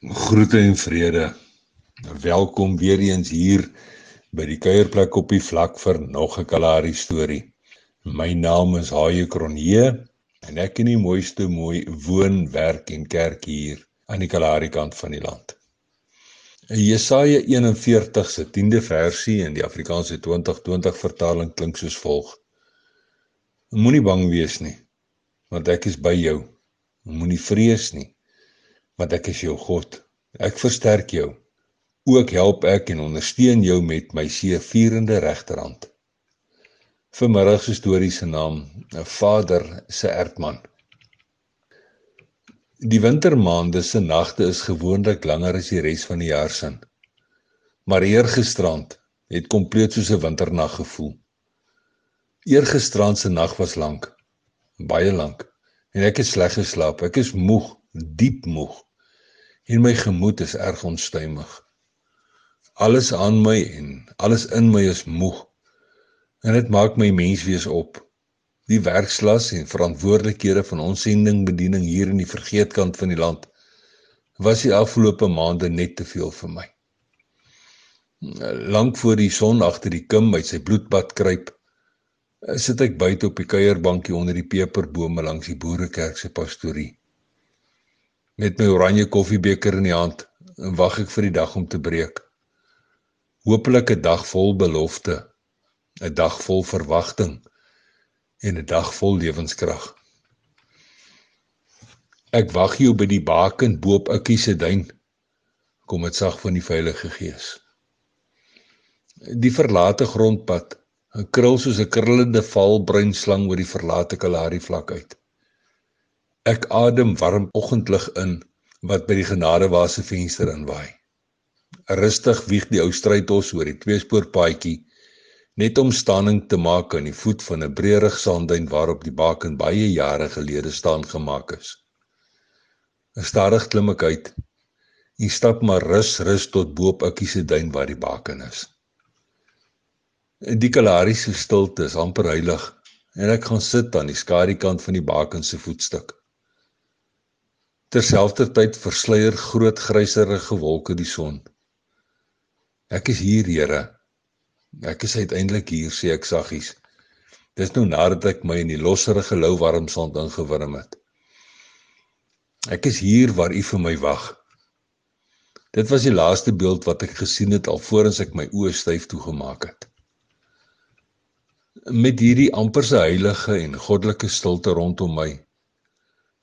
Groete en vrede. Welkom weer eens hier by die kuierplek op die vlak vir nog 'n Kalahari storie. My naam is Haie Kronje en ek in die mooiste mooi woon, werk en kerk hier aan die Kalahari kant van die land. Jesaja 41 se 10de versie in die Afrikaanse 2020 vertaling klink soos volg: Moenie bang wees nie, want ek is by jou. Moenie vrees nie want ek is jou God. Ek versterk jou. Ook help ek en ondersteun jou met my seëvierende regterhand. Vanmiddag se storie se naam, 'n Vader se ertman. Die wintermaande se nagte is gewoonlik langer as die res van die jaar se. Maar eergisterand het kompleet soos 'n winternag gevoel. Eergisterand se nag was lank, baie lank, en ek het sleg geslaap. Ek is moeg, diep moeg en my gemoed is erg onstuimig. Alles aan my en alles in my is moeg. En dit maak my menswees op. Die werkslas en verantwoordelikhede van ons sendingbediening hier in die vergeetkant van die land was die afgelope maande net te veel vir my. Lank voor die son agter die kim uit sy bloedbad kruip, sit ek buite op die kuierbankie onder die peperbome langs die boerekerk se pastorie met my oranje koffiebeker in die hand en wag ek vir die dag om te breek. Hoopelik 'n dag vol belofte, 'n dag vol verwagting en 'n dag vol lewenskrag. Ek wag hier by die baken bo op Ikkie se duin. Kom dit sag van die Heilige Gees. Die verlate grondpad, 'n krul soos 'n krullende valbruin slang oor die verlate Kalahari vlak uit. Ek adem warm oggendlig in wat by die genadewaar se venster inwaai. Rustig wieg die ou strydtos oor die tweespoorpaadjie net om standing te maak aan die voet van 'n breërig sandduin waarop die baken baie jare gelede staan gemaak is. Stadig klim ek uit en stap maar rus rus tot bo op Ikkie se duin waar die baken is. Die Kalahari se stilte is amper heilig en ek gaan sit aan die skadukant van die baken se voetstuk. Terselfdertyd versleier groot gryserige wolke die son. Ek is hier, Here. Ek is uiteindelik hier, sê ek saggies. Dis nou nadat ek my in die losserige lou warm sand ingewurm het. Ek is hier waar U vir my wag. Dit was die laaste beeld wat ek gesien het alvorens ek my oë styf toegemaak het. Met hierdie amperse heilige en goddelike stilte rondom my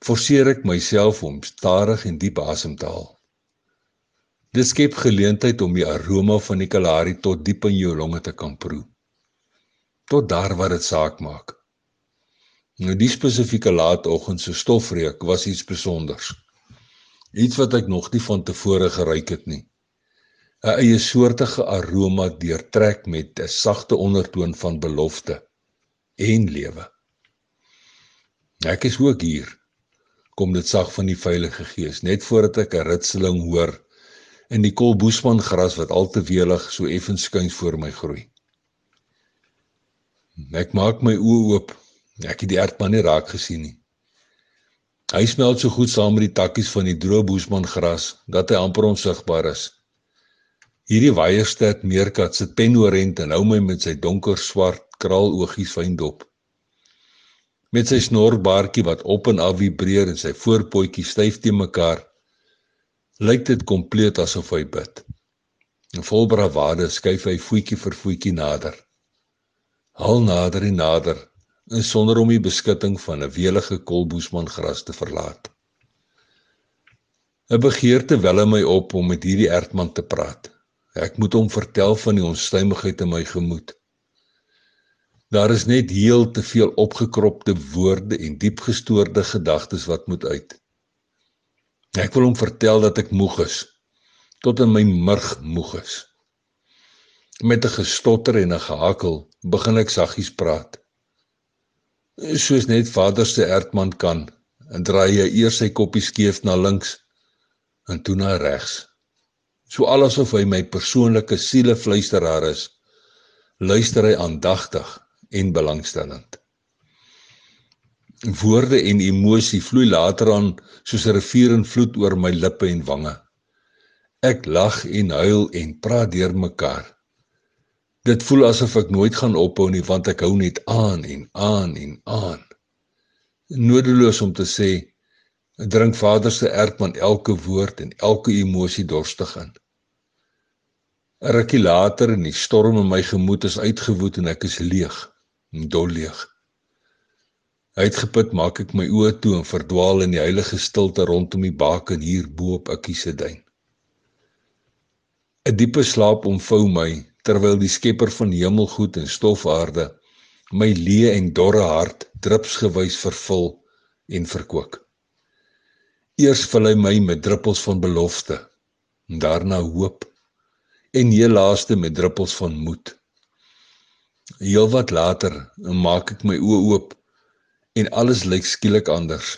forceer ek myself om stadig en diep asem te haal. Dit skep geleentheid om die aroma van die Kalahari tot diep in jou longe te kan proe. Tot daar waar dit saak maak. Nou die spesifieke laatoggend se stofreuk was iets spesonders. Iets wat ek nog nie van tevore geruik het nie. 'n Eie soortige aroma deurtrek met 'n sagte ondertoon van belofte en lewe. Ek is ook hier kom dit sag van die Heilige Gees net voordat ek 'n ritseling hoor in die kolboesman gras wat al te welig so effens skuins voor my groei. Ek maak my oë oop. Ek het die ertman nie raak gesien nie. Hy smelt so goed saam met die takkies van die droë boesman gras dat hy amper onsigbaar is. Hierdie waierstad meerkat sit penorent en hou my met sy donker swart kraaloogies fyn dop met sy snorbaartjie wat op en af vibreer en sy voorpotjie styf te mekaar lyk dit kompleet asof hy bid. En vol bravade skuif hy voetjie vir voetjie nader. Al nader en nader en sonder om die beskutting van 'n welige kolboesman gras te verlaat. 'n begeerte wel in my op om met hierdie ertman te praat. Ek moet hom vertel van die onstuimigheid in my gemoed Daar is net heel te veel opgekropte woorde en diepgestoorde gedagtes wat moet uit. Ek wil hom vertel dat ek moeg is, tot in my murg moeg is. Met 'n gestotter en 'n gehakel begin ek saggies praat. Soos net Vader se ertman kan, en draai hy eers sy koppie skeef na links en toe na regs. So alasof hy my persoonlike sielefluisteraar is, luister hy aandagtig en belangstellend. Woorde en emosie vloei later aan soos 'n rivier in vloed oor my lippe en wange. Ek lag en huil en praat deur mekaar. Dit voel asof ek nooit gaan ophou nie want ek hou net aan en aan en aan. Nodeloos om te sê, drink Vader se erkman elke woord en elke emosie dorstig in. 'n Rukkie later en die storm in my gemoed is uitgewoed en ek is leeg, dol leeg. Uitgeput maak ek my oë toe en verdwaal in die heilige stilte rondom die baken hier bo op Ikkie se duin. 'n Diepe slaap omvou my terwyl die Skepper van hemelgoed en stofaarde my leë en dorre hart drupsgewys vervul en verkoop. Eers vul hy my met druppels van belofte, en daarna hoop en heel laaste met druppels van moed. Heelwat later maak ek my oë oop en alles lyk skielik anders.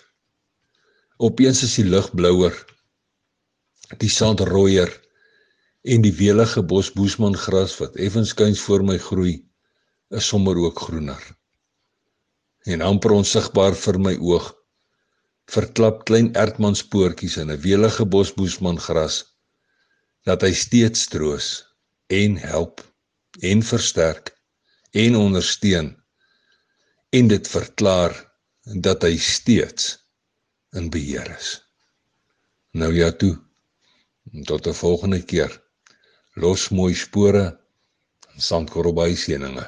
Opeens is die lug blouer, die sand rooier en die welige bosboesmangras wat effens skuins voor my groei is sommer ook groener. En amper onsigbaar vir my oog verklap klein ertmanspoortjies in 'n welige bosboesmangras dat hy steeds troos en help en versterk en ondersteun en dit verklaar dat hy steeds in beheer is. Nou ja toe. Tot 'n volgende keer los mooi spore en sandkorrelby seëninge